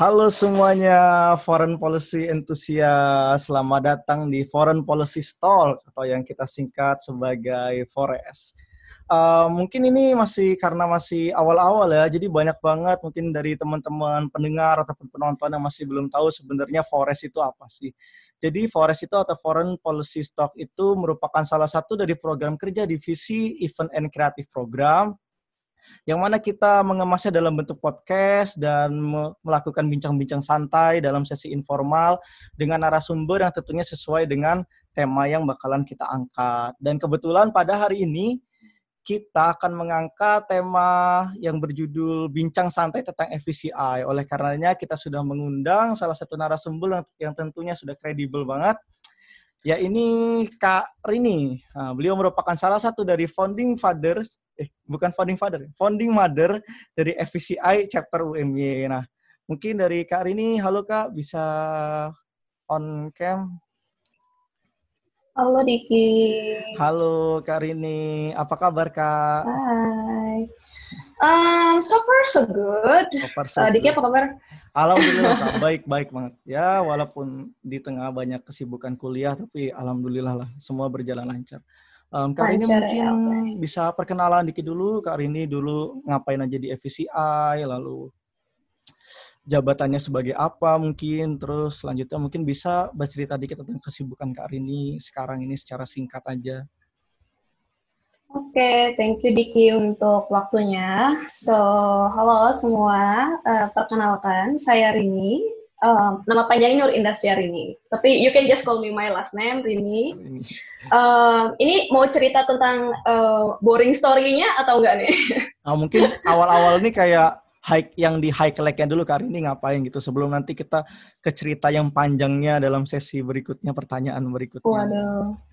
Halo semuanya, Foreign Policy Enthusiast. Selamat datang di Foreign Policy Talk atau yang kita singkat sebagai Forest. Uh, mungkin ini masih karena masih awal-awal ya, jadi banyak banget mungkin dari teman-teman pendengar ataupun penonton yang masih belum tahu sebenarnya Forest itu apa sih. Jadi Forest itu atau Foreign Policy Stock itu merupakan salah satu dari program kerja divisi Event and Creative Program yang mana kita mengemasnya dalam bentuk podcast dan melakukan bincang-bincang santai dalam sesi informal dengan narasumber yang tentunya sesuai dengan tema yang bakalan kita angkat. Dan kebetulan pada hari ini kita akan mengangkat tema yang berjudul Bincang Santai tentang FVCI. Oleh karenanya kita sudah mengundang salah satu narasumber yang tentunya sudah kredibel banget, ya ini Kak Rini. Nah, beliau merupakan salah satu dari founding fathers eh bukan founding father, founding mother dari FVCI chapter UMY. Nah, mungkin dari Kak Rini, halo Kak, bisa on cam? Halo Diki. Halo Kak Rini, apa kabar Kak? Hai. Um, so far so good. So far so uh, Diki apa kabar? Alhamdulillah Kak, baik baik banget. Ya walaupun di tengah banyak kesibukan kuliah, tapi alhamdulillah lah semua berjalan lancar. Um, Kak Rini mungkin ya, bisa perkenalan dikit dulu. Kak Rini dulu ngapain aja di FVCI, lalu jabatannya sebagai apa mungkin, terus selanjutnya mungkin bisa bercerita dikit tentang kesibukan Kak Rini sekarang ini secara singkat aja. Oke, okay, thank you Diki untuk waktunya. So, halo semua, uh, perkenalkan saya Rini, Um, nama panjangnya Nur Indah Rini. Tapi you can just call me my last name, Rini. Uh, ini mau cerita tentang uh, boring story-nya atau enggak nih? Nah, mungkin awal-awal ini kayak hike yang di highlight-nya dulu Kak Rini ngapain gitu sebelum nanti kita ke cerita yang panjangnya dalam sesi berikutnya pertanyaan berikutnya. Waduh.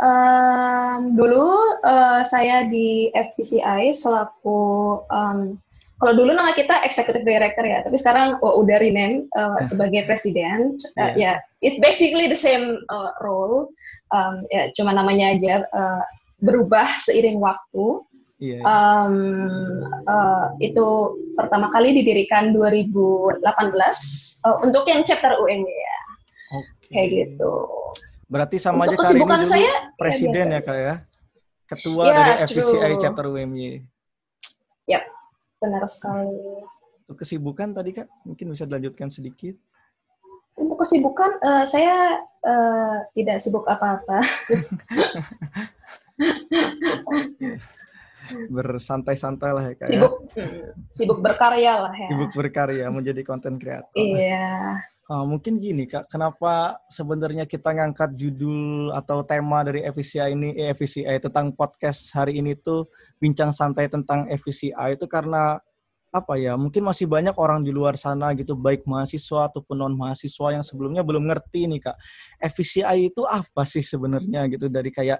Um, dulu uh, saya di FPCI selaku um, kalau dulu nama kita executive director ya, tapi sekarang oh, udah rename uh, sebagai presiden. Uh, ya, yeah. yeah, it basically the same uh, role, um, ya cuma namanya aja uh, berubah seiring waktu. Yeah. Um, uh, itu pertama kali didirikan 2018 uh, untuk yang chapter UNY ya, okay. kayak gitu. Berarti sama untuk aja kali ini saya, ya presiden ya, ya kak ya, ketua yeah, dari FVCI chapter UMY. Yap. Benar sekali. Untuk kesibukan tadi Kak, mungkin bisa dilanjutkan sedikit. Untuk kesibukan, uh, saya uh, tidak sibuk apa-apa. Bersantai-santai lah ya Kak. Ya. Sibuk, ya. sibuk berkarya lah ya. Sibuk berkarya, menjadi konten kreator. Iya. Uh, mungkin gini kak, kenapa sebenarnya kita ngangkat judul atau tema dari FVCI ini, eh, FVCI tentang podcast hari ini tuh bincang santai tentang FVCI itu karena apa ya? Mungkin masih banyak orang di luar sana gitu, baik mahasiswa ataupun non mahasiswa yang sebelumnya belum ngerti nih kak, FVCI itu apa sih sebenarnya gitu dari kayak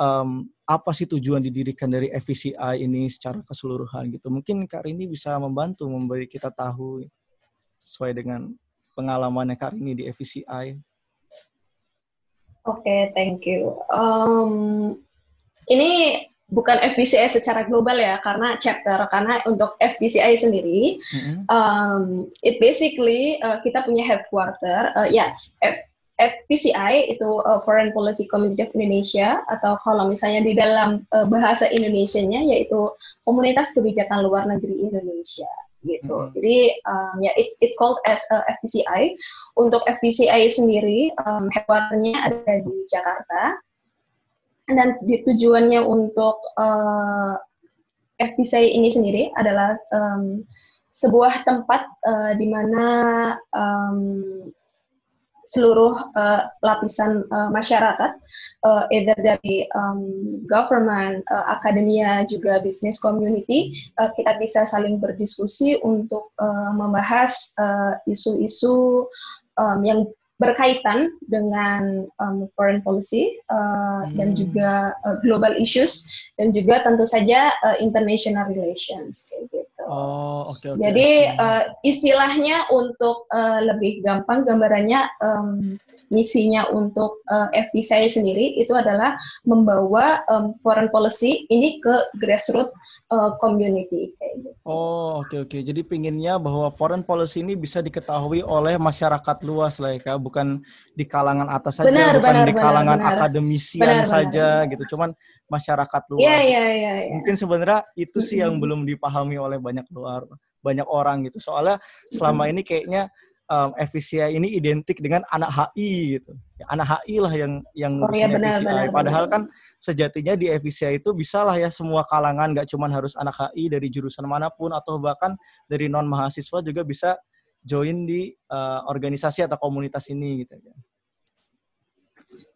um, apa sih tujuan didirikan dari FVCI ini secara keseluruhan gitu. Mungkin Kak Rini bisa membantu memberi kita tahu sesuai dengan pengalamannya Kak ini di FVCI? Oke, okay, thank you. Um, ini bukan FBCI secara global ya, karena chapter, karena untuk FBCI sendiri, mm-hmm. um, it basically uh, kita punya headquarter, uh, ya, yeah, FPCI itu uh, Foreign Policy Community of Indonesia atau kalau misalnya di dalam uh, bahasa Indonesianya yaitu Komunitas Kebijakan Luar Negeri Indonesia gitu. Hmm. Jadi um, ya it, it called as a FPCI. Untuk FPCI sendiri um, headquarternya ada di Jakarta dan tujuannya untuk uh, FPCI ini sendiri adalah um, sebuah tempat uh, di mana um, seluruh uh, lapisan uh, masyarakat, uh, either dari um, government, uh, akademia, juga bisnis community, uh, kita bisa saling berdiskusi untuk uh, membahas isu-isu uh, um, yang berkaitan dengan um, foreign policy uh, hmm. dan juga uh, global issues dan juga tentu saja uh, international relations kayak gitu. Oh, oke okay, Okay, Jadi uh, istilahnya untuk uh, lebih gampang gambarannya um, misinya untuk uh, FPCI sendiri itu adalah membawa um, foreign policy ini ke grassroots uh, community kayak gitu. Oh, oke okay, oke. Okay. Jadi pinginnya bahwa foreign policy ini bisa diketahui oleh masyarakat luas lah ya, Kak. Bukan di kalangan atas saja, benar, bukan benar, di kalangan benar, akademisian benar, saja benar, gitu. Cuman masyarakat luar. Iya, iya, iya, iya. Mungkin sebenarnya itu sih yang belum dipahami oleh banyak luar, banyak orang gitu. Soalnya selama ini kayaknya um, FVCI ini identik dengan anak HI gitu. Ya, anak HI lah yang yang oh, iya, benar, benar, Padahal benar. kan sejatinya di FVCI itu bisa lah ya semua kalangan, nggak cuma harus anak HI dari jurusan mana pun atau bahkan dari non mahasiswa juga bisa join di uh, organisasi atau komunitas ini gitu ya.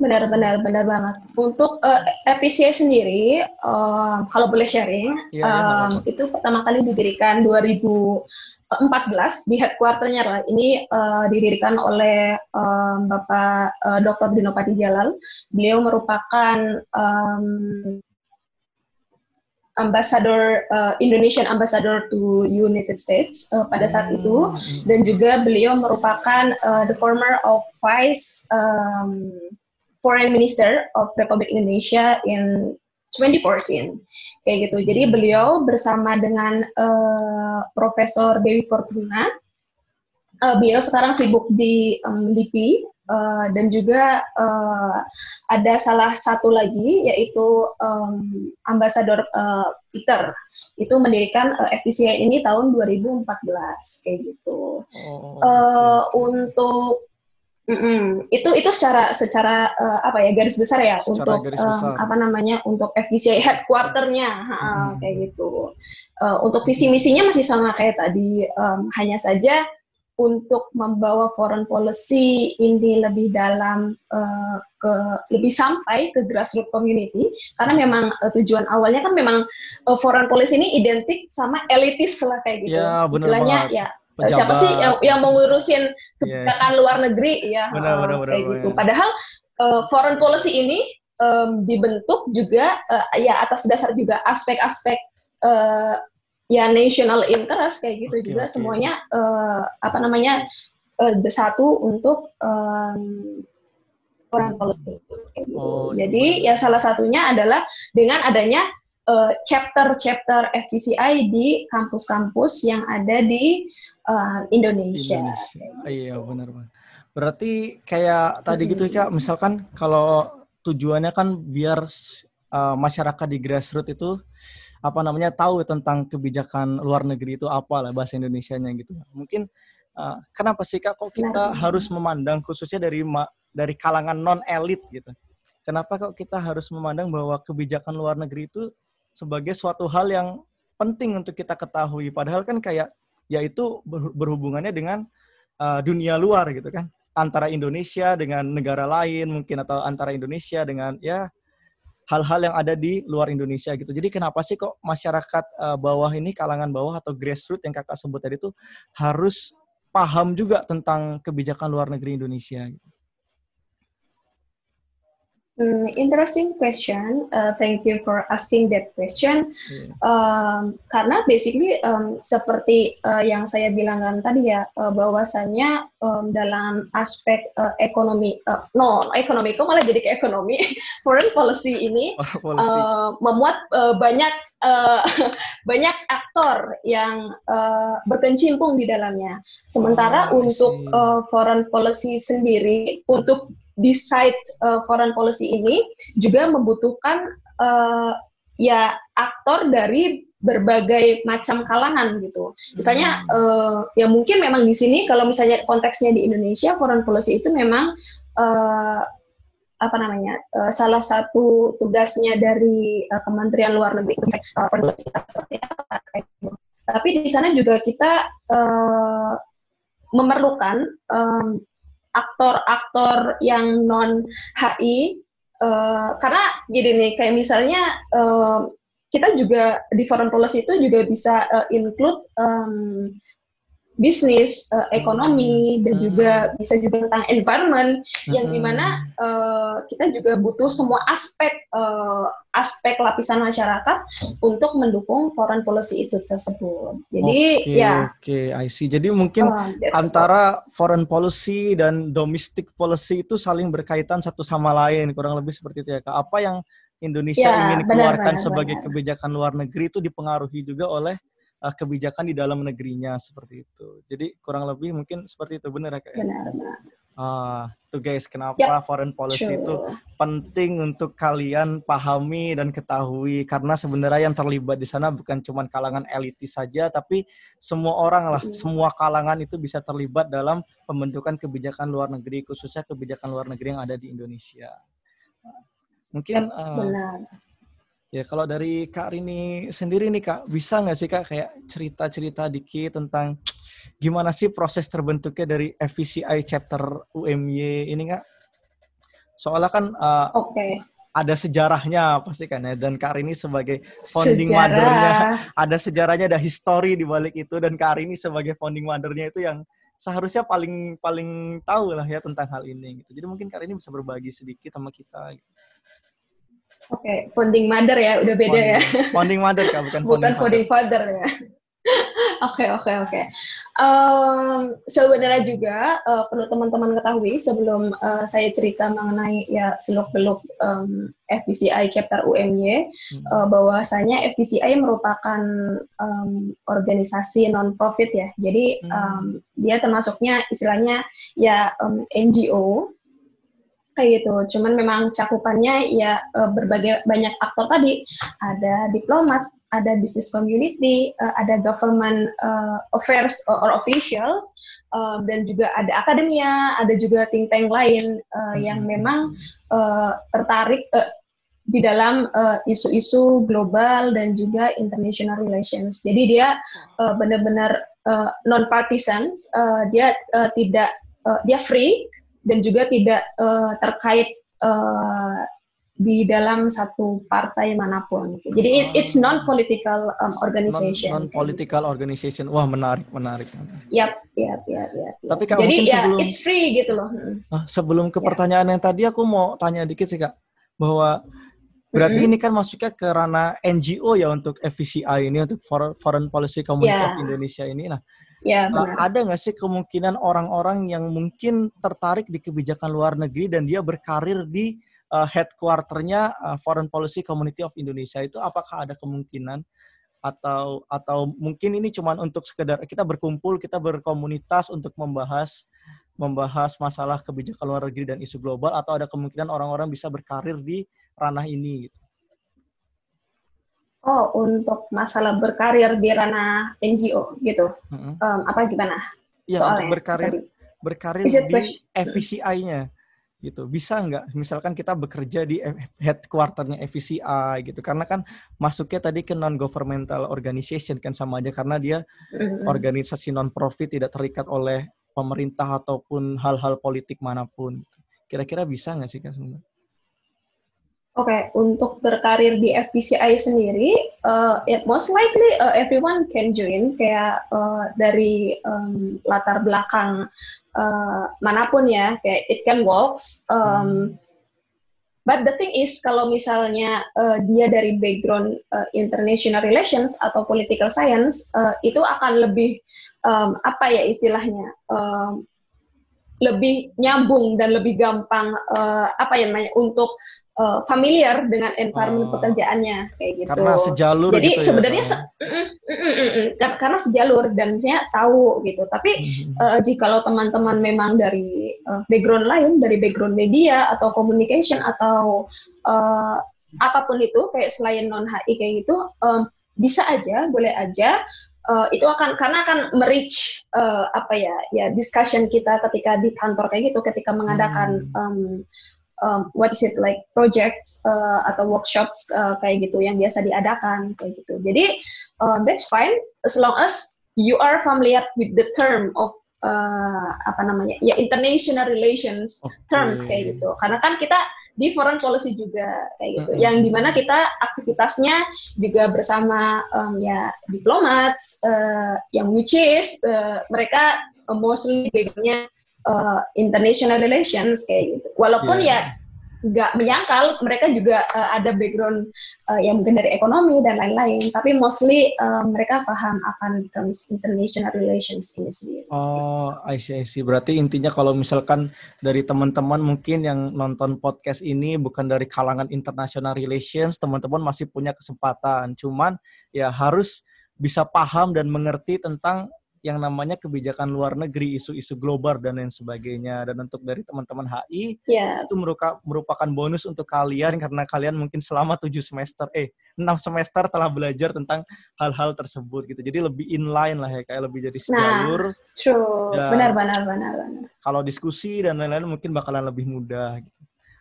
Benar, benar, benar banget. Untuk uh, eh, FPCA sendiri, uh, kalau boleh sharing, ya, um, ya, itu pertama kali didirikan 2014 di headquarternya lah. Ini uh, didirikan oleh um, Bapak uh, Dr. Dinopati Jalal. Beliau merupakan um, ambassador uh, Indonesian ambassador to United States uh, pada saat itu hmm. dan juga beliau merupakan uh, the former of vice um, Foreign Minister of Republik Indonesia in 2014 kayak gitu. Jadi beliau bersama dengan uh, Profesor Dewi Fortuna, uh, beliau sekarang sibuk di um, LIPI uh, dan juga uh, ada salah satu lagi yaitu um, Ambasador uh, Peter itu mendirikan uh, FPCI ini tahun 2014 kayak gitu. Oh, uh, okay. Untuk Mm-mm. Itu itu secara secara uh, apa ya garis besar ya secara untuk garis besar. Um, apa namanya untuk FVCI headquarternya mm. kayak gitu. Uh, untuk visi misinya masih sama kayak tadi um, hanya saja untuk membawa foreign policy ini lebih dalam uh, ke lebih sampai ke grassroots community karena memang uh, tujuan awalnya kan memang uh, foreign policy ini identik sama elitis lah kayak gitu. Ya, Istilahnya banget. ya pejabat. siapa sih yang, yang mau ngurusin kebijakan yeah. luar negeri ya benar, benar, benar, kayak gitu. Padahal uh, foreign policy ini um, dibentuk juga uh, ya atas dasar juga aspek-aspek uh, ya national interest kayak gitu okay, juga okay. semuanya uh, apa namanya uh, bersatu untuk um, foreign policy. Gitu. Oh, Jadi ya salah satunya adalah dengan adanya chapter-chapter uh, FTCI di kampus-kampus yang ada di uh, Indonesia. Indonesia. Iya benar banget. Berarti kayak tadi gitu ya misalkan kalau tujuannya kan biar uh, masyarakat di grassroots itu apa namanya tahu tentang kebijakan luar negeri itu apa lah bahasa Indonesianya gitu. Mungkin uh, kenapa sih kak kok kita nah. harus memandang khususnya dari dari kalangan non elit gitu. Kenapa kok kita harus memandang bahwa kebijakan luar negeri itu sebagai suatu hal yang penting untuk kita ketahui. Padahal kan kayak yaitu berhubungannya dengan uh, dunia luar gitu kan antara Indonesia dengan negara lain mungkin atau antara Indonesia dengan ya hal-hal yang ada di luar Indonesia gitu. Jadi kenapa sih kok masyarakat uh, bawah ini kalangan bawah atau grassroots yang kakak sebut tadi itu harus paham juga tentang kebijakan luar negeri Indonesia? Gitu? Hmm, interesting question. Uh, thank you for asking that question. Yeah. Um, karena basically um, seperti uh, yang saya bilangkan tadi ya, uh, bahwasannya um, dalam aspek uh, ekonomi, uh, no ekonomi, kok malah jadi ke ekonomi, foreign policy ini policy. Uh, memuat uh, banyak uh, banyak aktor yang uh, berkecimpung di dalamnya. Sementara oh, untuk uh, foreign policy sendiri, untuk decide uh, foreign policy ini juga membutuhkan uh, ya aktor dari berbagai macam kalangan gitu. Misalnya hmm. uh, ya mungkin memang di sini kalau misalnya konteksnya di Indonesia foreign policy itu memang uh, apa namanya uh, salah satu tugasnya dari uh, Kementerian Luar Negeri uh, seperti apa. Tapi di sana juga kita uh, memerlukan um, aktor-aktor yang non HI uh, eh, karena gini nih kayak misalnya uh, kita juga di foreign policy itu juga bisa uh, include um, bisnis, uh, ekonomi, hmm. dan juga bisa juga tentang environment, hmm. yang di mana uh, kita juga butuh semua aspek uh, aspek lapisan masyarakat untuk mendukung foreign policy itu tersebut. Jadi okay, ya. Oke, okay, I see. Jadi mungkin uh, antara foreign policy dan domestic policy itu saling berkaitan satu sama lain, kurang lebih seperti itu ya kak. Apa yang Indonesia ya, ingin keluarkan sebagai benar. kebijakan luar negeri itu dipengaruhi juga oleh uh, kebijakan di dalam negerinya seperti itu. Jadi kurang lebih mungkin seperti itu benar ya kak? Ya? Benar. Ah, tuh guys, kenapa yep. foreign policy sure. itu penting untuk kalian pahami dan ketahui karena sebenarnya yang terlibat di sana bukan cuma kalangan elitis saja, tapi semua orang lah, mm. semua kalangan itu bisa terlibat dalam pembentukan kebijakan luar negeri, khususnya kebijakan luar negeri yang ada di Indonesia. Mungkin yep, uh, benar. Ya kalau dari Kak Rini sendiri nih Kak, bisa nggak sih Kak kayak cerita-cerita dikit tentang gimana sih proses terbentuknya dari FVCI chapter UMY ini kak? Soalnya kan uh, okay. ada sejarahnya pasti kan ya dan Kak Rini sebagai founding Sejarah. mothernya ada sejarahnya ada history di balik itu dan Kak Rini sebagai founding mothernya itu yang seharusnya paling paling tahu lah ya tentang hal ini gitu. Jadi mungkin Kak Rini bisa berbagi sedikit sama kita. Gitu. Oke, okay. founding mother ya, udah beda founding, ya. Founding mother kan, bukan founding Bukan founding father ya. Oke oke oke. Sebenarnya juga uh, perlu teman-teman ketahui sebelum uh, saya cerita mengenai ya seluk beluk um, FBCI chapter UMY hmm. uh, bahwasanya FBCI merupakan um, organisasi non profit ya. Jadi um, dia termasuknya istilahnya ya um, NGO kayak gitu. Cuman memang cakupannya ya uh, berbagai banyak aktor tadi. Ada diplomat, ada business community, uh, ada government uh, affairs or, or officials, uh, dan juga ada akademia, ada juga think tank lain uh, yang hmm. memang uh, tertarik uh, di dalam isu-isu uh, global dan juga international relations. Jadi dia uh, benar-benar uh, non partisan, uh, dia uh, tidak uh, dia free dan juga tidak uh, terkait uh, di dalam satu partai mana pun. Jadi oh. it's non-political um, organization. Non-political organization. Wah menarik, menarik. Yap, yap, yap, yap. Tapi kak, Jadi ya sebelum, it's free gitu loh. Ah, sebelum ke pertanyaan yang tadi aku mau tanya dikit sih kak, bahwa berarti mm -hmm. ini kan masuknya ke ranah NGO ya untuk FVCI ini untuk Foreign Policy Community yeah. of Indonesia ini. Nah, Ya, Uh, ada nggak sih kemungkinan orang-orang yang mungkin tertarik di kebijakan luar negeri dan dia berkarir di uh, headquarternya uh, Foreign Policy Community of Indonesia? Itu apakah ada kemungkinan? Atau atau mungkin ini cuma untuk sekedar kita berkumpul kita berkomunitas untuk membahas membahas masalah kebijakan luar negeri dan isu global atau ada kemungkinan orang-orang bisa berkarir di ranah ini gitu. Oh, untuk masalah berkarir di ranah NGO gitu. Mm-hmm. Um, apa gimana? Ya, Soalnya, untuk berkarir tadi. berkarir di FVCI-nya gitu bisa nggak misalkan kita bekerja di headquarternya FVCI gitu karena kan masuknya tadi ke non governmental organization kan sama aja karena dia mm-hmm. organisasi non profit tidak terikat oleh pemerintah ataupun hal-hal politik mana pun gitu. kira-kira bisa nggak sih kan sebenarnya okay, untuk berkarir di FPCI sendiri, uh, it most likely uh, everyone can join kayak uh, dari um, latar belakang uh, mana pun ya, kayak it can works. Um, but the thing is, kalau misalnya uh, dia dari background uh, international relations atau political science, uh, itu akan lebih um, apa ya istilahnya? Um, lebih nyambung dan lebih gampang uh, apa ya namanya untuk uh, familiar dengan environment uh, pekerjaannya kayak gitu. Karena sejalur Jadi gitu ya, sebenarnya ya, se mm, mm, mm, karena sejalur dan saya tahu gitu. Tapi mm uh, jikalau teman-teman memang dari uh, background lain, dari background media atau communication atau uh, apa pun itu kayak selain non HI kayak gitu, uh, bisa aja, boleh aja uh, itu akan karena akan merich uh, apa ya ya discussion kita ketika di kantor kayak gitu ketika mengadakan um, um, what is it like projects uh, atau workshops uh, kayak gitu yang biasa diadakan kayak gitu jadi um, that's fine as long as you are familiar with the term of uh, apa namanya ya international relations okay. terms kayak gitu karena kan kita di foreign policy juga kayak gitu. Yang di mana kita aktivitasnya juga bersama um, ya diplomat uh, yang which is uh, mereka mostly backgroundnya uh, international relations kayak gitu. Walaupun yeah. ya nggak menyangkal mereka juga uh, ada background uh, yang mungkin dari ekonomi dan lain-lain tapi mostly uh, mereka paham akan terms international relations ini sendiri. Oh, I see, I see. Berarti intinya kalau misalkan dari teman-teman mungkin yang nonton podcast ini bukan dari kalangan international relations, teman-teman masih punya kesempatan. Cuman ya harus bisa paham dan mengerti tentang yang namanya kebijakan luar negeri, isu-isu global dan lain sebagainya. Dan untuk dari teman-teman HI yeah. itu merupakan bonus untuk kalian karena kalian mungkin selama tujuh semester, eh enam semester telah belajar tentang hal-hal tersebut gitu. Jadi lebih inline lah ya, kayak lebih jadi nah, sejalur. Nah, true. Benar, benar, benar, benar. Kalau diskusi dan lain-lain mungkin bakalan lebih mudah. Gitu.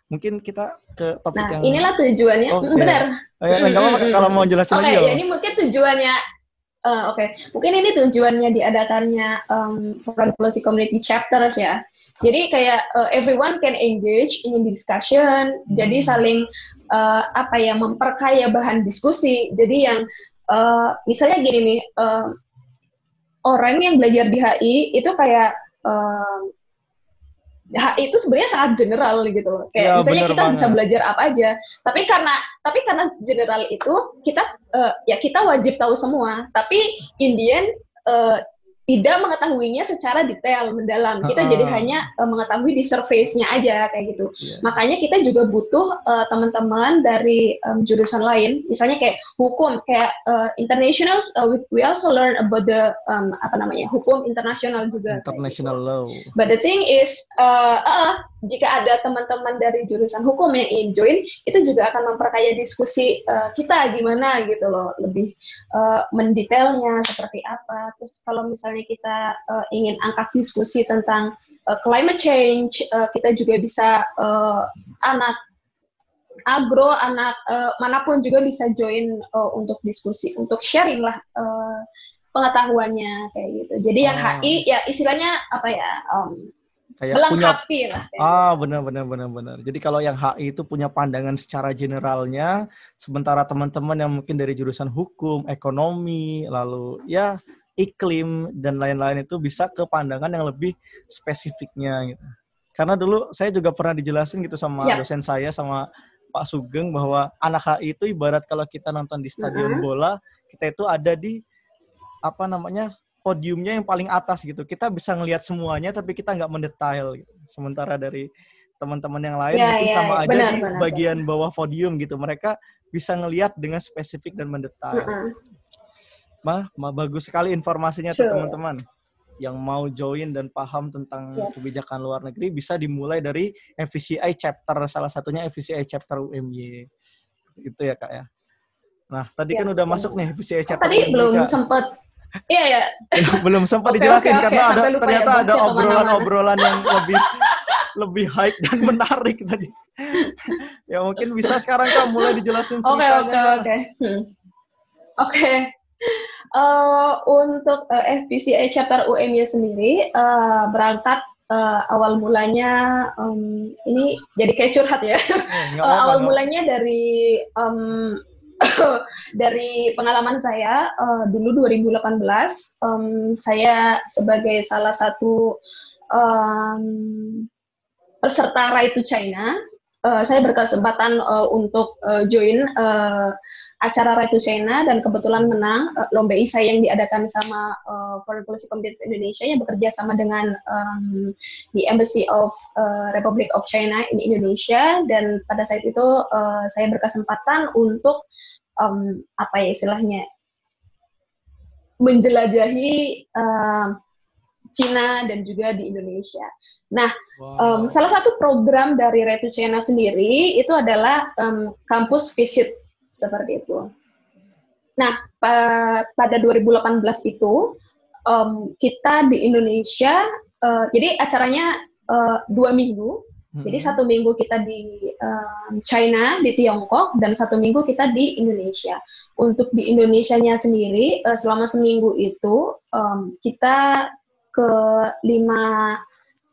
Mungkin kita ke topik nah, yang... inilah tujuannya. Oh, benar. Oh, ya, mm, apa kalau mau jelasin okay, lagi. ya, ini mungkin tujuannya Uh, Oke, okay. mungkin ini tujuannya diadakannya um, Foreign Policy Community Chapters ya. Jadi kayak uh, everyone can engage in the discussion, hmm. jadi saling uh, apa ya memperkaya bahan diskusi. Jadi yang uh, misalnya gini nih, uh, orang yang belajar di HI itu kayak uh, itu sebenarnya sangat general gitu loh. Kayak ya, misalnya kita banget. bisa belajar apa aja, tapi karena tapi karena general itu kita uh, ya kita wajib tahu semua. Tapi Indian uh, tidak mengetahuinya secara detail mendalam. Kita uh, jadi hanya uh, mengetahui di surface-nya aja kayak gitu. Yeah. Makanya kita juga butuh uh, teman-teman dari um, jurusan lain, misalnya kayak hukum, kayak uh, international. Uh, we, we also learn about the um, apa namanya hukum internasional juga. International gitu. law. But the thing is, uh, uh, jika ada teman-teman dari jurusan hukum yang ingin join, itu juga akan memperkaya diskusi uh, kita gimana gitu loh, lebih uh, mendetailnya seperti apa. Terus kalau misalnya misalnya kita uh, ingin angkat diskusi tentang uh, climate change, uh, kita juga bisa uh, anak agro, anak uh, mana pun juga bisa join uh, untuk diskusi, untuk sharing lah uh, pengetahuannya kayak gitu. Jadi yang oh. HI ya istilahnya apa ya? Um, kayak melengkapi punya, lah. Kayak ah, benar benar benar benar. Jadi kalau yang HI itu punya pandangan secara generalnya, sementara teman-teman yang mungkin dari jurusan hukum, ekonomi, lalu ya iklim dan lain-lain itu bisa ke pandangan yang lebih spesifiknya gitu. Karena dulu saya juga pernah dijelasin gitu sama ya. dosen saya sama Pak Sugeng bahwa anak HI itu ibarat kalau kita nonton di stadion uh -huh. bola, kita itu ada di apa namanya podiumnya yang paling atas gitu. Kita bisa ngelihat semuanya tapi kita nggak mendetail gitu. Sementara dari teman-teman yang lain ya, mungkin ya, sama ya. aja benar, di benar, bagian benar. bawah podium gitu. Mereka bisa ngelihat dengan spesifik dan mendetail. Uh -huh. Mah, mah bagus sekali informasinya sure. tuh teman-teman. Yang mau join dan paham tentang yeah. kebijakan luar negeri bisa dimulai dari FVCI chapter salah satunya FVCI chapter UMY. Gitu ya, Kak ya. Nah, tadi yeah, kan udah yeah. masuk nih FVCI chapter. Oh, tadi UMY, belum sempat Iya ya. belum sempat okay, dijelasin okay, karena ada ternyata ya, ada obrolan-obrolan yang lebih lebih high dan menarik tadi. ya mungkin bisa sekarang Kak mulai dijelasin ceritanya. Oke oke oke. Hmm. Oke uh, untuk uh, eh, FPCA chapter UMY sendiri uh, berangkat uh, awal mulanya um, ini jadi kayak curhat ya. Eh, uh, awal mulanya dari um, dari pengalaman saya uh, dulu 2018 um, saya sebagai salah satu um, peserta Right to China uh, saya berkesempatan uh, untuk uh, join uh, acara Right to China dan kebetulan menang uh, lomba isai yang diadakan sama uh, Foreign Policy Committee Indonesia yang bekerja sama dengan um, the Embassy of uh, Republic of China in Indonesia. Dan pada saat itu uh, saya berkesempatan untuk um, apa ya istilahnya menjelajahi uh, Cina dan juga di Indonesia. Nah, wow. um, salah satu program dari to China sendiri itu adalah um, kampus visit seperti itu. Nah, pa pada 2018 itu um, kita di Indonesia, uh, jadi acaranya uh, dua minggu. Hmm. Jadi satu minggu kita di um, China, di Tiongkok, dan satu minggu kita di Indonesia. Untuk di Indonesia-nya sendiri, uh, selama seminggu itu um, kita ke lima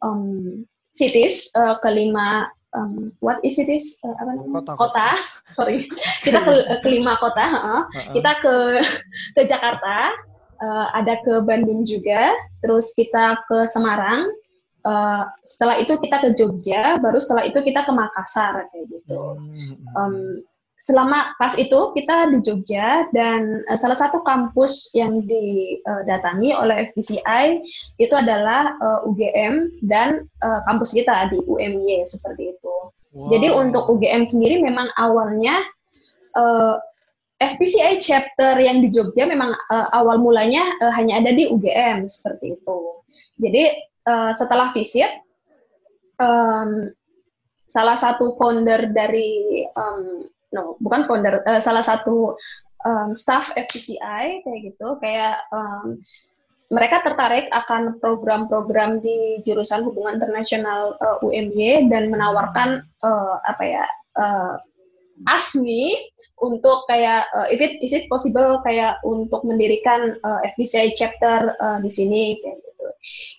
um, cities, uh, ke lima um, what is it is uh, apa namanya? Kota, kota. sorry. Kita ke kelima kota uh, uh, kita ke ke Jakarta uh, ada ke Bandung juga terus kita ke Semarang uh, setelah itu kita ke Jogja baru setelah itu kita ke Makassar kayak gitu. Um, selama pas itu kita di Jogja dan uh, salah satu kampus yang didatangi oleh FBCI itu adalah uh, eh, UGM dan uh, kampus kita di UMY seperti itu. Wow. Jadi untuk UGM sendiri memang awalnya uh, FPCI chapter yang di Jogja memang uh, awal mulanya uh, hanya ada di UGM seperti itu. Jadi uh, setelah visit um, salah satu founder dari um, no bukan founder uh, salah satu um, staff FPCI kayak gitu kayak um, mereka tertarik akan program-program di jurusan hubungan internasional uh, UMY dan menawarkan uh, apa ya uh, ASMI untuk kayak uh, if it is it possible kayak untuk mendirikan uh, FBCI chapter uh, di sini kayak gitu.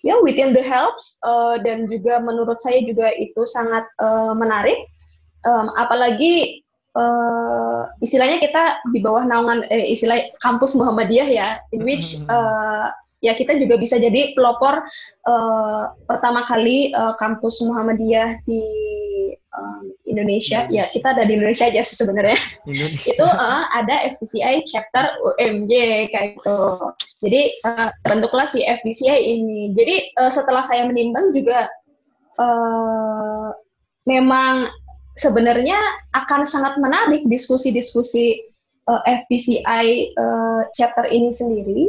Ya within the helps uh, dan juga menurut saya juga itu sangat uh, menarik um, apalagi uh, istilahnya kita di bawah naungan eh, istilah kampus Muhammadiyah ya, in which uh, ya kita juga bisa jadi pelopor uh, pertama kali uh, kampus Muhammadiyah di Indonesia. Indonesia. Ya kita ada di Indonesia aja sebenarnya. itu uh, ada FBCI chapter UMJ kayak itu. Jadi uh, bentuklah si FBCI ini. Jadi uh, setelah saya menimbang juga uh, memang sebenarnya akan sangat menarik diskusi-diskusi uh, eh, FPCI uh, eh, chapter ini sendiri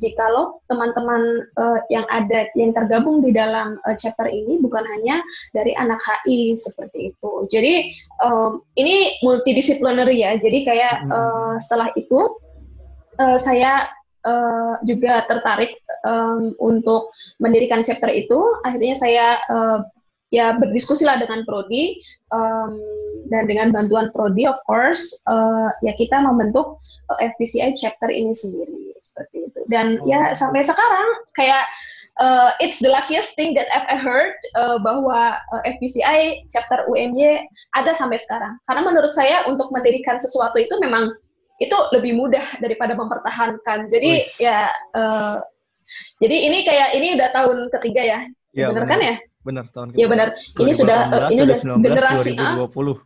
jikalau teman-teman uh, yang ada yang tergabung di dalam uh, chapter ini bukan hanya dari anak HI seperti itu. Jadi um, ini multidisipliner ya. Jadi kayak uh, setelah itu uh, saya uh, juga tertarik um, untuk mendirikan chapter itu. Akhirnya saya uh, ya berdiskusi lah dengan prodi um, dan dengan bantuan prodi of course uh, ya kita membentuk uh, FPCI chapter ini sendiri seperti itu. Dan oh. ya sampai sekarang kayak uh, it's the luckiest thing that I've heard uh, bahwa uh, FPCI chapter UMY ada sampai sekarang. Karena menurut saya untuk mendirikan sesuatu itu memang itu lebih mudah daripada mempertahankan. Jadi ya uh, jadi ini kayak ini udah tahun ketiga ya, ya benar kan ya Benar tahun Iya benar. Ini sudah uh, ini udah generasi 2020. Uh,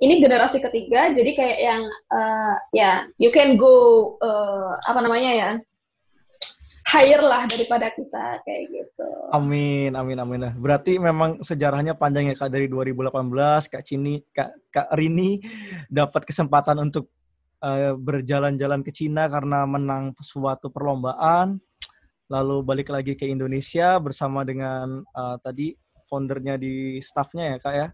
ini generasi ketiga, jadi kayak yang uh, ya you can go uh, apa namanya ya higher lah daripada kita kayak gitu. Amin, amin, amin. Berarti memang sejarahnya panjang ya kak dari 2018 kak Cini, kak kak Rini dapat kesempatan untuk uh, berjalan-jalan ke Cina karena menang suatu perlombaan lalu balik lagi ke Indonesia bersama dengan uh, tadi foundernya di staffnya ya kak ya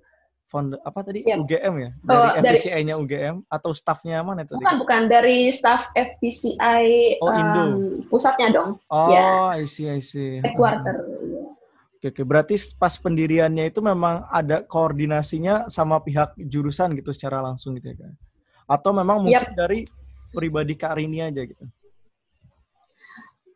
founder apa tadi ya. UGM ya dari oh, FPCI-nya UGM atau staffnya mana itu? Bukan bukan dari staff FPCI oh, Indo. Um, pusatnya dong. Oh, ya. I see I see. Headquarter. Oke, oke, berarti pas pendiriannya itu memang ada koordinasinya sama pihak jurusan gitu secara langsung gitu ya kan? Atau memang mungkin yep. dari pribadi Kak Rini aja gitu?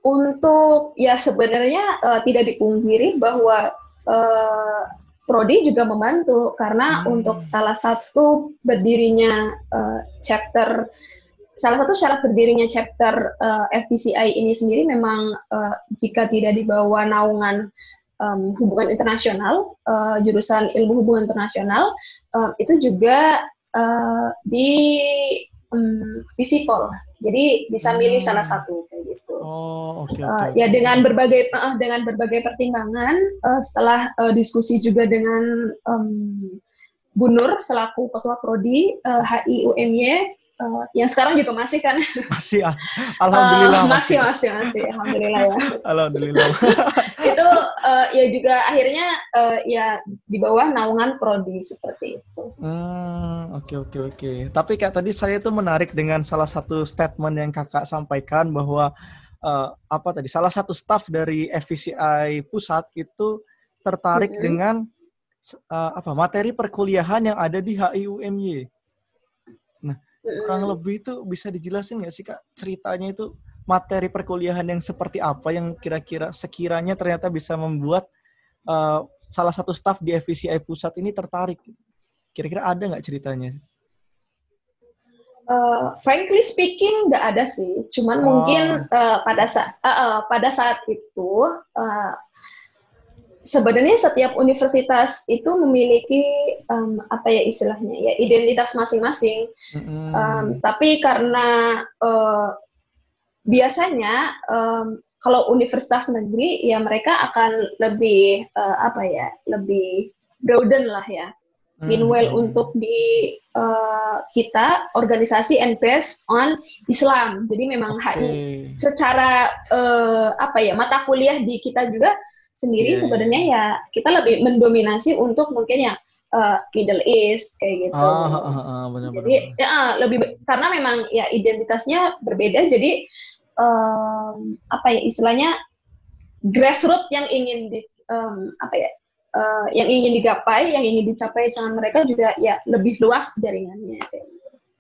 Untuk ya sebenarnya uh, tidak dipungkiri bahwa uh, Prodi juga membantu karena hmm. untuk salah satu berdirinya uh, chapter salah satu syarat berdirinya chapter uh, FPCI ini sendiri memang uh, jika tidak dibawa naungan um, hubungan internasional uh, jurusan ilmu hubungan internasional uh, itu juga uh, di um, visipol jadi bisa milih hmm. salah satu kayak gitu. Oh, oke. Okay, okay, uh, ya dengan berbagai uh, dengan berbagai pertimbangan uh, setelah uh, diskusi juga dengan um, Bu Nur selaku ketua prodi uh, HI UMY uh, yang sekarang juga masih kan? Masih, ah. alhamdulillah. Uh, masih, masih, masih, alhamdulillah ya. alhamdulillah. Itu uh, ya juga akhirnya uh, ya di bawah naungan prodi seperti itu. Hmm, oke okay, oke okay, oke. Okay. Tapi kak tadi saya itu menarik dengan salah satu statement yang kakak sampaikan bahwa uh, apa tadi salah satu staff dari FVCI pusat itu tertarik mm -hmm. dengan uh, apa materi perkuliahan yang ada di HIUMY. Nah, kurang lebih itu bisa dijelasin nggak sih kak ceritanya itu materi perkuliahan yang seperti apa yang kira-kira sekiranya ternyata bisa membuat uh, salah satu staff di FVCI pusat ini tertarik. Kira-kira ada nggak ceritanya? Uh, frankly speaking, nggak ada sih. Cuman oh. mungkin uh, pada saat uh, uh, pada saat itu uh, sebenarnya setiap universitas itu memiliki um, apa ya istilahnya ya identitas masing-masing. Mm-hmm. Um, tapi karena uh, biasanya um, kalau universitas negeri ya mereka akan lebih uh, apa ya lebih broaden lah ya. Meanwhile mm-hmm. untuk di uh, kita organisasi and based on Islam. Jadi memang okay. HI secara uh, apa ya mata kuliah di kita juga sendiri yeah. sebenarnya ya kita lebih mendominasi untuk mungkin yang uh, Middle East kayak gitu. Ah, ah, ah, ah benar, jadi benar. ya lebih karena memang ya identitasnya berbeda jadi um, apa ya istilahnya grassroots yang ingin di um, apa ya uh, yang ingin digapai, yang ingin dicapai dengan mereka juga ya lebih luas jaringannya. Gitu.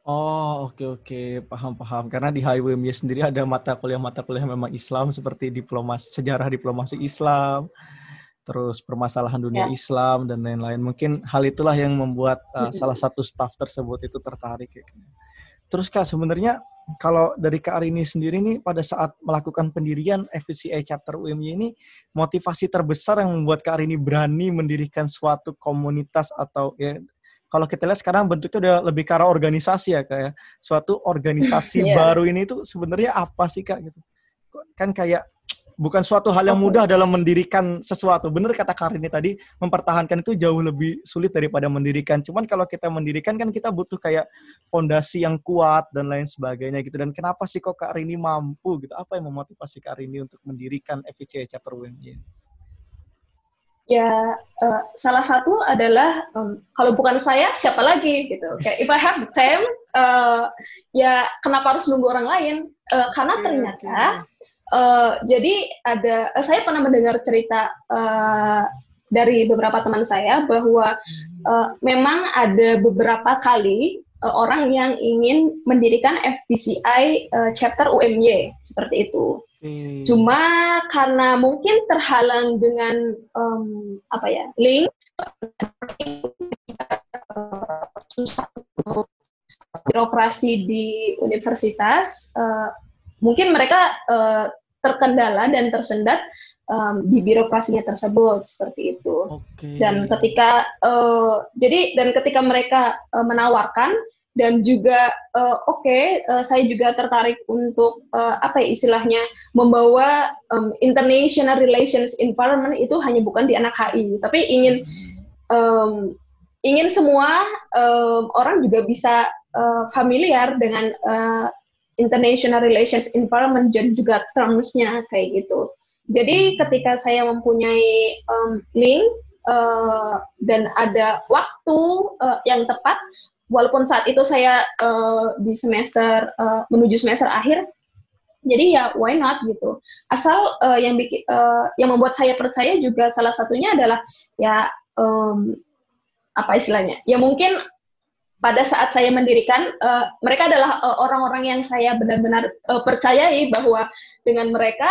Oh oke okay, oke okay. paham paham karena di HIWMY sendiri ada mata kuliah mata kuliah memang Islam seperti diplomasi sejarah diplomasi Islam terus permasalahan dunia ya. Islam dan lain-lain mungkin hal itulah yang membuat uh, salah satu staff tersebut itu tertarik ya. Terus kak sebenarnya kalau dari Kak Arini sendiri nih pada saat melakukan pendirian FCA chapter UMY ini motivasi terbesar yang membuat Kak Arini berani mendirikan suatu komunitas atau ya kalau kita lihat sekarang bentuknya udah lebih ke arah organisasi ya kayak ya. suatu organisasi yeah. baru ini tuh sebenarnya apa sih kak gitu kan kayak bukan suatu hal yang mudah dalam mendirikan sesuatu. Bener kata Karini tadi, mempertahankan itu jauh lebih sulit daripada mendirikan. Cuman kalau kita mendirikan kan kita butuh kayak fondasi yang kuat dan lain sebagainya gitu. Dan kenapa sih kok Kak Rini mampu gitu? Apa yang memotivasi Kak Rini untuk mendirikan FIC Chapter WMY? ya uh, salah satu adalah um, kalau bukan saya siapa lagi gitu kayak if I have the time uh, ya kenapa harus nunggu orang lain uh, karena ternyata uh, jadi ada uh, saya pernah mendengar cerita uh, dari beberapa teman saya bahwa uh, memang ada beberapa kali uh, orang yang ingin mendirikan FBCI uh, chapter UMY seperti itu Hmm. Cuma karena mungkin terhalang dengan um, apa ya link birokrasi di universitas, uh, mungkin mereka uh, terkendala dan tersendat um, di birokrasinya tersebut seperti itu. Okay. Dan ketika uh, jadi dan ketika mereka uh, menawarkan dan juga uh, oke okay, uh, saya juga tertarik untuk uh, apa ya istilahnya membawa um, international relations environment itu hanya bukan di anak HI tapi ingin um, ingin semua um, orang juga bisa uh, familiar dengan uh, international relations environment dan juga termsnya kayak gitu. Jadi ketika saya mempunyai um, link uh, dan ada waktu uh, yang tepat walaupun saat itu saya uh, di semester uh, menuju semester akhir jadi ya why not gitu. Asal uh, yang bikin uh, yang membuat saya percaya juga salah satunya adalah ya um, apa istilahnya? Ya mungkin pada saat saya mendirikan uh, mereka adalah orang-orang uh, yang saya benar-benar uh, percayai bahwa dengan mereka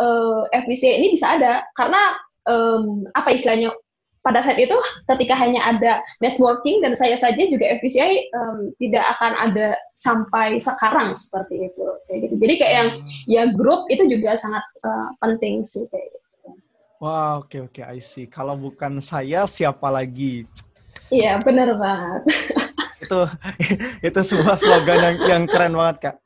uh, FBC ini bisa ada karena um, apa istilahnya pada saat itu ketika hanya ada networking dan saya saja juga FBCI um, tidak akan ada sampai sekarang seperti itu kayak gitu. Jadi kayak yang hmm. ya grup itu juga sangat uh, penting sih kayak gitu. Wah, wow, oke okay, oke, okay, I see. Kalau bukan saya, siapa lagi? Iya, benar banget. itu itu sebuah slogan yang, yang keren banget kak.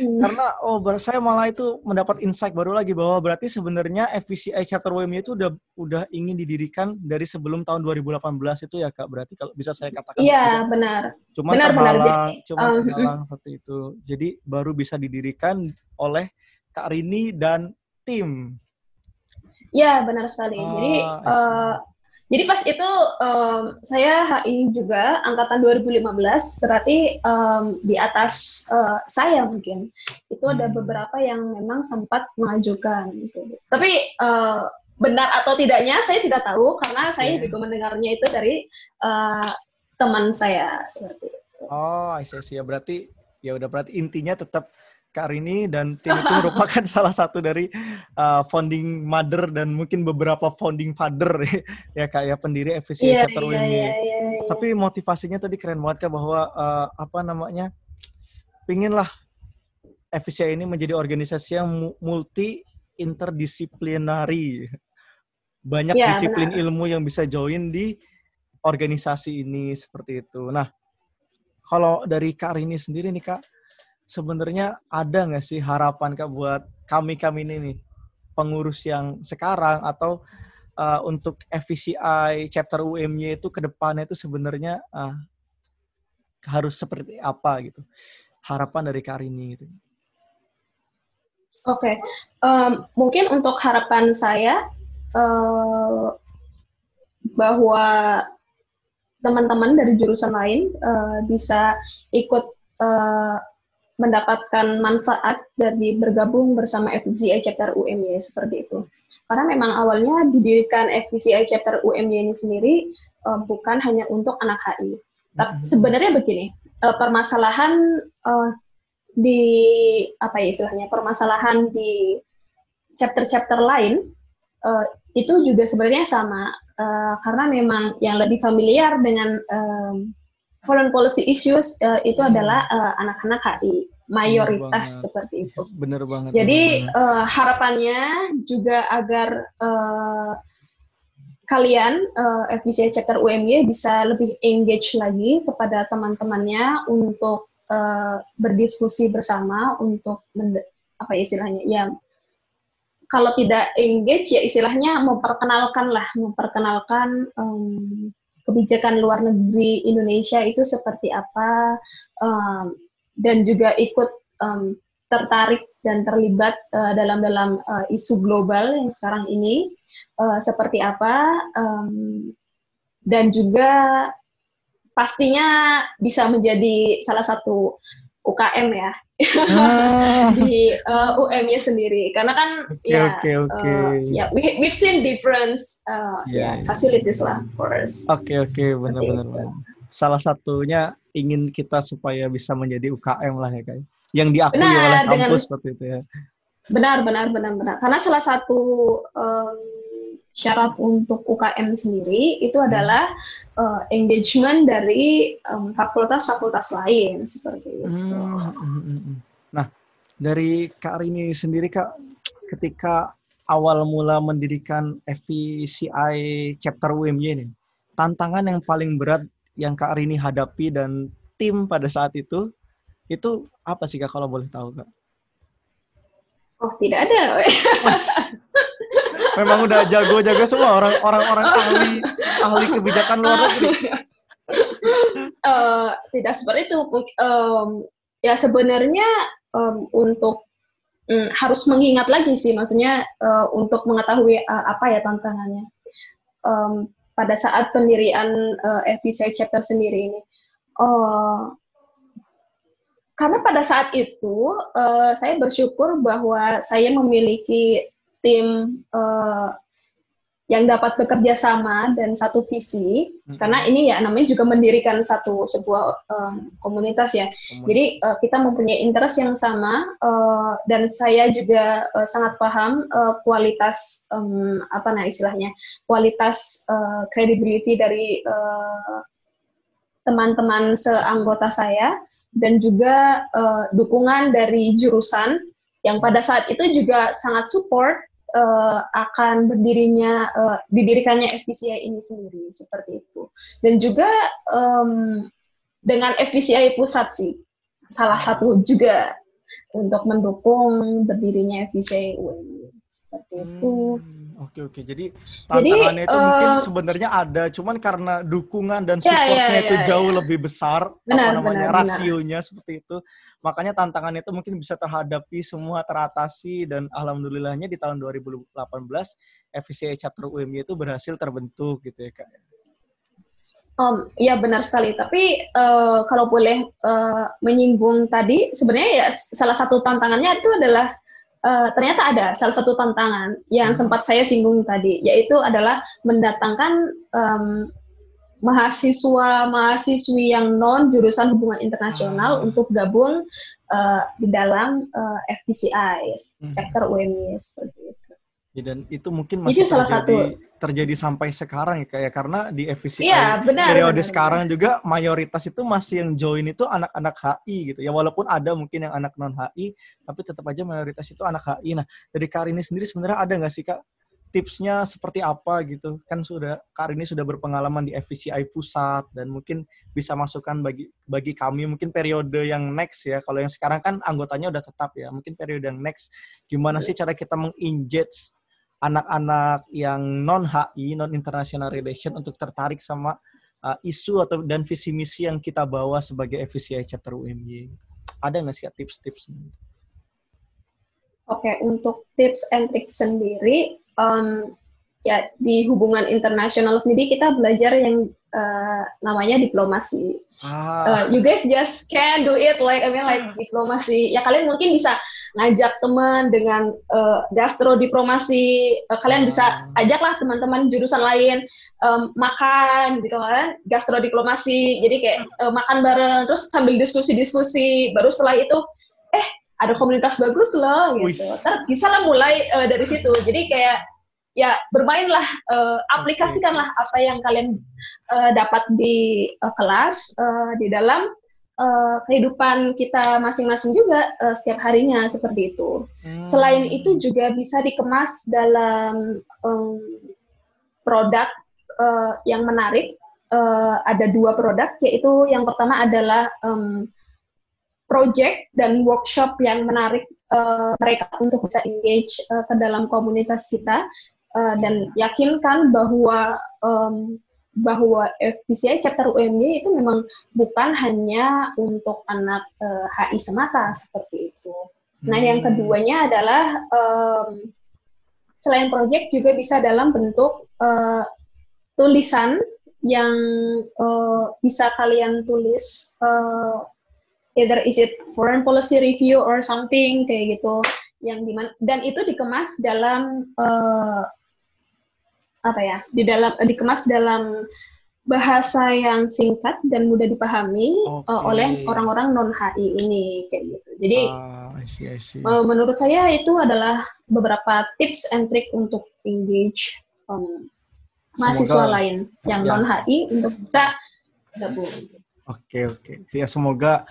Hmm. Karena oh saya malah itu mendapat insight baru lagi bahwa berarti sebenarnya FVCI chapter WMI itu udah udah ingin didirikan dari sebelum tahun 2018 itu ya kak. Berarti kalau bisa saya katakan. Iya benar. Cuma benar, terhalang, benar. cuma um, terhalang seperti itu. Jadi baru bisa didirikan oleh Kak Rini dan tim. Iya benar sekali. Ah, Jadi uh, jadi pas itu um, saya HI juga angkatan 2015, berarti um, di atas uh, saya mungkin itu ada hmm. beberapa yang memang sempat mengajukan. Gitu. Tapi uh, benar atau tidaknya saya tidak tahu karena saya yeah. juga mendengarnya itu dari uh, teman saya seperti itu. Oh, saya sih ya berarti ya udah berarti intinya tetap Kak Rini dan tim itu merupakan salah satu dari uh, founding mother dan mungkin beberapa founding father ya Kak ya pendiri FVC yeah, chapter yeah, ini. Yeah, yeah, yeah. Tapi motivasinya tadi keren banget Kak bahwa uh, apa namanya? Pinginlah FVC ini menjadi organisasi yang multi interdisiplinary. Banyak yeah, disiplin benar. ilmu yang bisa join di organisasi ini seperti itu. Nah, kalau dari Kak Rini sendiri nih Kak, sebenarnya ada nggak sih harapan Kak buat kami-kami ini nih, pengurus yang sekarang atau uh, untuk FVCI chapter UMY itu ke depannya itu sebenarnya uh, harus seperti apa gitu? Harapan dari Kak Rini gitu. Oke, okay. um, mungkin untuk harapan saya uh, bahwa teman-teman dari jurusan lain uh, bisa ikut uh, mendapatkan manfaat dari bergabung bersama FVCI Chapter UMY seperti itu. Karena memang awalnya didirikan FVCI Chapter UMY ini sendiri uh, bukan hanya untuk anak HI. Tapi hmm. sebenarnya begini, uh, permasalahan uh, di apa ya istilahnya permasalahan di chapter-chapter lain uh, itu juga sebenarnya sama uh, karena memang yang lebih familiar dengan um, foreign policy issues uh, itu hmm. adalah uh, anak-anak HI mayoritas bener seperti itu. Bener banget. Jadi bener banget. Uh, harapannya juga agar uh, kalian uh, FBC chapter UMY bisa lebih engage lagi kepada teman-temannya untuk uh, berdiskusi bersama untuk apa ya istilahnya ya kalau tidak engage ya istilahnya memperkenalkan lah, memperkenalkan um, kebijakan luar negeri Indonesia itu seperti apa um, dan juga ikut um, tertarik dan terlibat uh, dalam dalam uh, isu global yang sekarang ini uh, seperti apa um, dan juga pastinya bisa menjadi salah satu UKM ya ah. di uh, UM-nya sendiri karena kan okay, ya okay, okay. Uh, ya we we've seen difference uh, yeah, ya yeah. facilities lah for us. Oke okay, oke okay, benar-benar. Salah satunya ingin kita supaya bisa menjadi UKM lah ya kayak yang diakui benar, oleh kampus dengan, seperti itu ya. Benar benar benar benar karena salah satu um, syarat untuk UKM sendiri itu hmm. adalah uh, engagement dari fakultas-fakultas um, lain seperti itu. Hmm, hmm, hmm. Nah, dari Kak Rini sendiri Kak, ketika awal mula mendirikan FVCI chapter UMY ini, tantangan yang paling berat yang Kak Rini hadapi dan tim pada saat itu, itu apa sih Kak kalau boleh tahu Kak? Oh, tidak ada. memang udah jago-jago semua orang orang orang ahli ahli kebijakan luar negeri. Uh, tidak seperti itu. Um, ya sebenarnya um, untuk um, harus mengingat lagi sih, maksudnya uh, untuk mengetahui uh, apa ya tantangannya. Um, pada saat pendirian uh, FPC chapter sendiri ini, uh, karena pada saat itu uh, saya bersyukur bahwa saya memiliki tim uh, yang dapat bekerja sama dan satu visi hmm. karena ini ya namanya juga mendirikan satu sebuah um, komunitas ya komunitas. jadi uh, kita mempunyai interest yang sama uh, dan saya juga uh, sangat paham uh, kualitas um, apa nah istilahnya kualitas uh, credibility dari teman-teman uh, seanggota saya dan juga uh, dukungan dari jurusan yang pada saat itu juga sangat support uh, akan berdirinya uh, didirikannya FPCI ini sendiri seperti itu dan juga um, dengan FPCI pusat sih salah satu juga untuk mendukung berdirinya FPCI UNI seperti itu. Hmm, oke oke. Jadi tantangannya Jadi, itu uh, mungkin sebenarnya ada, cuman karena dukungan dan ya, ya, supportnya ya, ya, itu jauh ya. lebih besar, benar, apa namanya benar, rasionya benar. seperti itu. Makanya tantangan itu mungkin bisa terhadapi semua teratasi dan alhamdulillahnya di tahun 2018 FCA chapter UMY itu berhasil terbentuk gitu ya kak. Um, ya benar sekali. Tapi uh, kalau boleh uh, menyinggung tadi, sebenarnya ya salah satu tantangannya itu adalah uh, ternyata ada salah satu tantangan yang hmm. sempat saya singgung tadi, yaitu adalah mendatangkan um, mahasiswa mahasiswi yang non jurusan hubungan internasional hmm. untuk gabung uh, di dalam uh, FPCI hmm. chapter UMY seperti itu. Ya, dan itu mungkin masih itu salah terjadi, satu. terjadi sampai sekarang ya kayak karena di FVCI ya, benar, periode benar, sekarang benar. juga mayoritas itu masih yang join itu anak-anak HI gitu ya walaupun ada mungkin yang anak non HI tapi tetap aja mayoritas itu anak HI. Nah dari Karini sendiri sebenarnya ada nggak sih kak tipsnya seperti apa gitu kan sudah Karini sudah berpengalaman di FVCI pusat dan mungkin bisa masukkan bagi bagi kami mungkin periode yang next ya kalau yang sekarang kan anggotanya udah tetap ya mungkin periode yang next gimana sih cara kita menginject anak-anak yang non HI, non international relation untuk tertarik sama uh, isu atau dan visi misi yang kita bawa sebagai FVCI chapter UMY. Ada nggak sih tips-tips? Oke, okay, untuk tips and trick sendiri, um, ya di hubungan internasional sendiri kita belajar yang uh, namanya diplomasi. Ah. Uh, you guys just can do it like I mean like diplomasi. Ya kalian mungkin bisa ngajak teman dengan uh, gastro diplomasi. Uh, kalian bisa ah. ajaklah teman-teman jurusan lain um, makan gitu kan, gastro diplomasi. Jadi kayak uh, makan bareng terus sambil diskusi-diskusi. Baru setelah itu eh ada komunitas bagus loh gitu. Terus bisa lah mulai uh, dari situ. Jadi kayak ya bermainlah uh, aplikasikanlah apa yang kalian uh, dapat di uh, kelas uh, di dalam uh, kehidupan kita masing-masing juga uh, setiap harinya seperti itu. Hmm. Selain itu juga bisa dikemas dalam um, produk uh, yang menarik. Uh, ada dua produk yaitu yang pertama adalah um, project dan workshop yang menarik uh, mereka untuk bisa engage uh, ke dalam komunitas kita uh, dan yakinkan bahwa um, bahwa FPCI chapter UMY itu memang bukan hanya untuk anak uh, HI semata seperti itu. Nah, yang hmm. keduanya adalah um, selain project juga bisa dalam bentuk uh, tulisan yang uh, bisa kalian tulis uh, either is it foreign policy review or something kayak gitu yang di mana dan itu dikemas dalam uh, apa ya di dalam dikemas dalam bahasa yang singkat dan mudah dipahami okay. uh, oleh orang-orang non HI ini kayak gitu. Jadi ah, I see, I see. Uh, menurut saya itu adalah beberapa tips and trick untuk engage um, mahasiswa lain yang ya. non HI untuk bisa gabung. Oke okay, oke. Okay. Ya semoga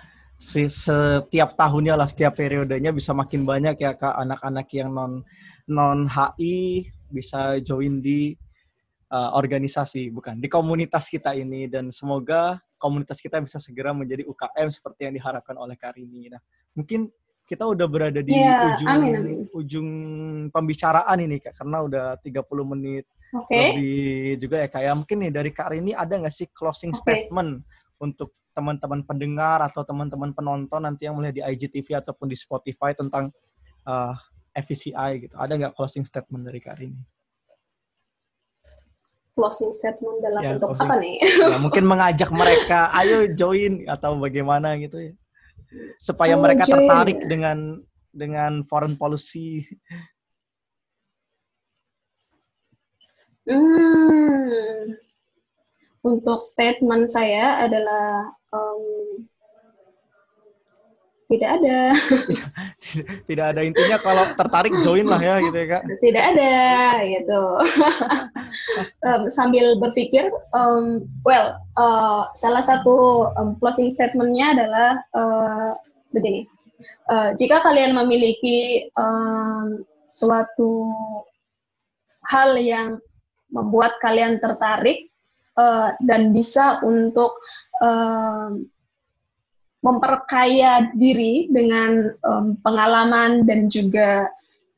si setiap tahunnya lah setiap periodenya bisa makin banyak ya kak anak-anak yang non non HI bisa join di uh, organisasi, bukan di komunitas kita ini dan semoga komunitas kita bisa segera menjadi UKM seperti yang diharapkan oleh Karini. Nah, mungkin kita udah berada di yeah, ujung amin, amin. ujung pembicaraan ini Kak karena udah 30 menit okay. lebih juga ya kayak ya. mungkin nih dari Kak Rini ada nggak sih closing okay. statement untuk teman-teman pendengar atau teman-teman penonton nanti yang melihat di IGTV ataupun di Spotify tentang uh, eh, FVCI gitu. Ada nggak closing statement dari Kak Rini? closing statement dalam ya, bentuk closing, apa nih? Ya, mungkin mengajak mereka, ayo join atau bagaimana gitu ya, supaya oh, mereka join. tertarik dengan dengan foreign policy. Hmm, untuk statement saya adalah um, tidak ada. tidak, tidak ada intinya kalau tertarik join lah ya gitu ya kak. Tidak ada gitu. um, sambil berpikir, um, well, uh, salah satu um, closing statementnya adalah uh, begini. Uh, jika kalian memiliki um, suatu hal yang membuat kalian tertarik uh, dan bisa untuk memperkaya diri dengan pengalaman dan juga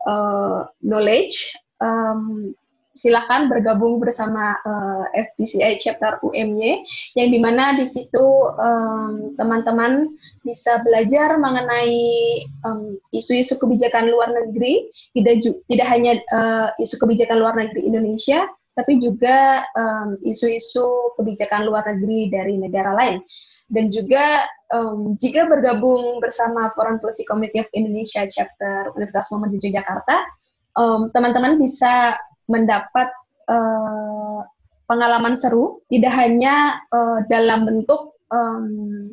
uh, knowledge, um, silakan bergabung bersama uh, FBCI chapter UMY yang di mana di situ teman-teman bisa belajar mengenai isu-isu kebijakan luar negeri, tidak tidak hanya isu kebijakan luar negeri Indonesia, tapi juga isu-isu um, kebijakan luar negeri dari negara lain. Dan juga um, jika bergabung bersama Foreign Policy Committee of Indonesia Chapter Universitas Muhammadiyah Jakarta, teman teman-teman bisa mendapat uh, pengalaman seru, tidak hanya uh, dalam bentuk um,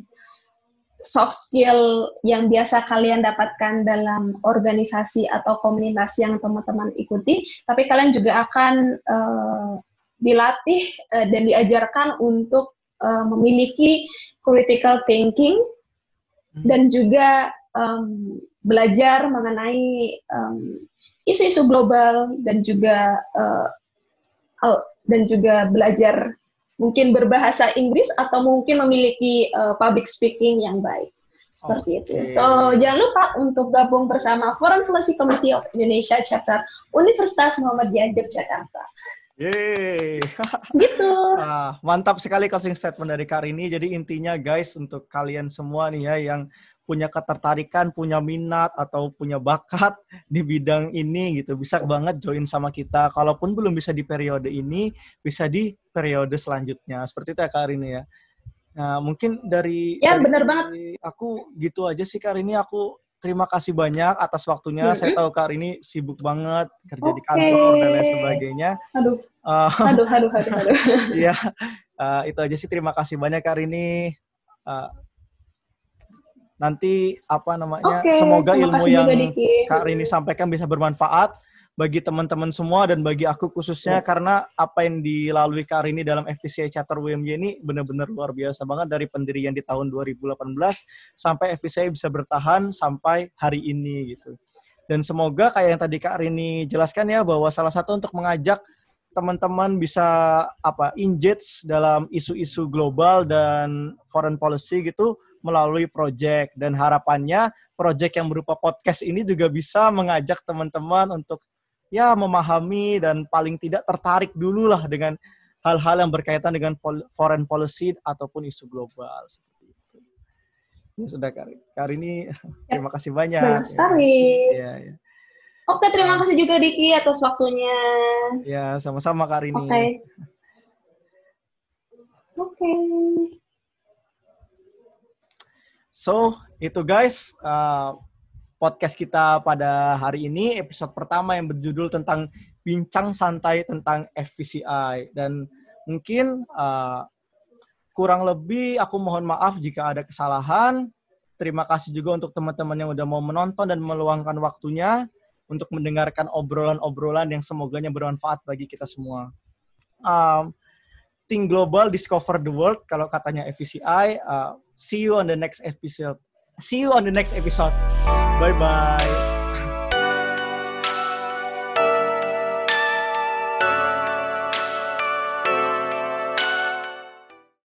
soft skill yang biasa kalian dapatkan dalam organisasi atau komunitas yang teman-teman ikuti, tapi kalian juga akan uh, dilatih uh, dan diajarkan untuk uh, memiliki critical thinking hmm. dan juga um, belajar mengenai isu-isu um, global dan juga uh, dan juga belajar mungkin berbahasa Inggris atau mungkin memiliki uh, public speaking yang baik seperti okay. itu. So jangan lupa untuk gabung bersama Foreign Policy Committee of Indonesia Chapter Universitas Muhammadiyah Yogyakarta. Yeay. gitu. Ah, mantap sekali closing statement dari Karini. Jadi intinya guys untuk kalian semua nih ya yang punya ketertarikan, punya minat atau punya bakat di bidang ini gitu, bisa banget join sama kita. Kalaupun belum bisa di periode ini, bisa di periode selanjutnya. Seperti itu ya Kak Rini ya. Nah, mungkin dari Ya, dari, benar banget. Aku gitu aja sih Kak Rini, aku terima kasih banyak atas waktunya. Mm -hmm. Saya tahu Kak Rini sibuk banget kerja okay. di kantor dan lain sebagainya. Aduh. Uh, aduh, aduh, aduh, aduh. Iya, uh, itu aja sih. Terima kasih banyak Kak Rini. Uh, nanti apa namanya okay, semoga ilmu yang Kak Rini sampaikan bisa bermanfaat bagi teman-teman semua dan bagi aku khususnya ya. karena apa yang dilalui Kak Rini dalam FPCI Chapter WMJ ini benar-benar luar biasa banget dari pendirian di tahun 2018 sampai FPCI bisa bertahan sampai hari ini gitu. Dan semoga kayak yang tadi Kak Rini jelaskan ya bahwa salah satu untuk mengajak teman-teman bisa apa engage dalam isu-isu global dan foreign policy gitu melalui project dan harapannya project yang berupa podcast ini juga bisa mengajak teman-teman untuk ya memahami dan paling tidak tertarik dulu lah dengan hal-hal yang berkaitan dengan foreign policy ataupun isu global seperti itu. Ya sudah. Kari ini ya, terima kasih banyak. Banyak sekali. Ya, ya. Oke, terima kasih juga Diki atas waktunya. Ya, sama-sama Kak Oke. Okay. Oke. Okay. So, itu guys, uh, podcast kita pada hari ini, episode pertama yang berjudul tentang bincang santai tentang FVCI. Dan mungkin uh, kurang lebih aku mohon maaf jika ada kesalahan. Terima kasih juga untuk teman-teman yang udah mau menonton dan meluangkan waktunya untuk mendengarkan obrolan-obrolan yang semoganya bermanfaat bagi kita semua. Um, Think Global, Discover the World, kalau katanya FVCI. Uh, see you on the next episode. See you on the next episode. Bye-bye.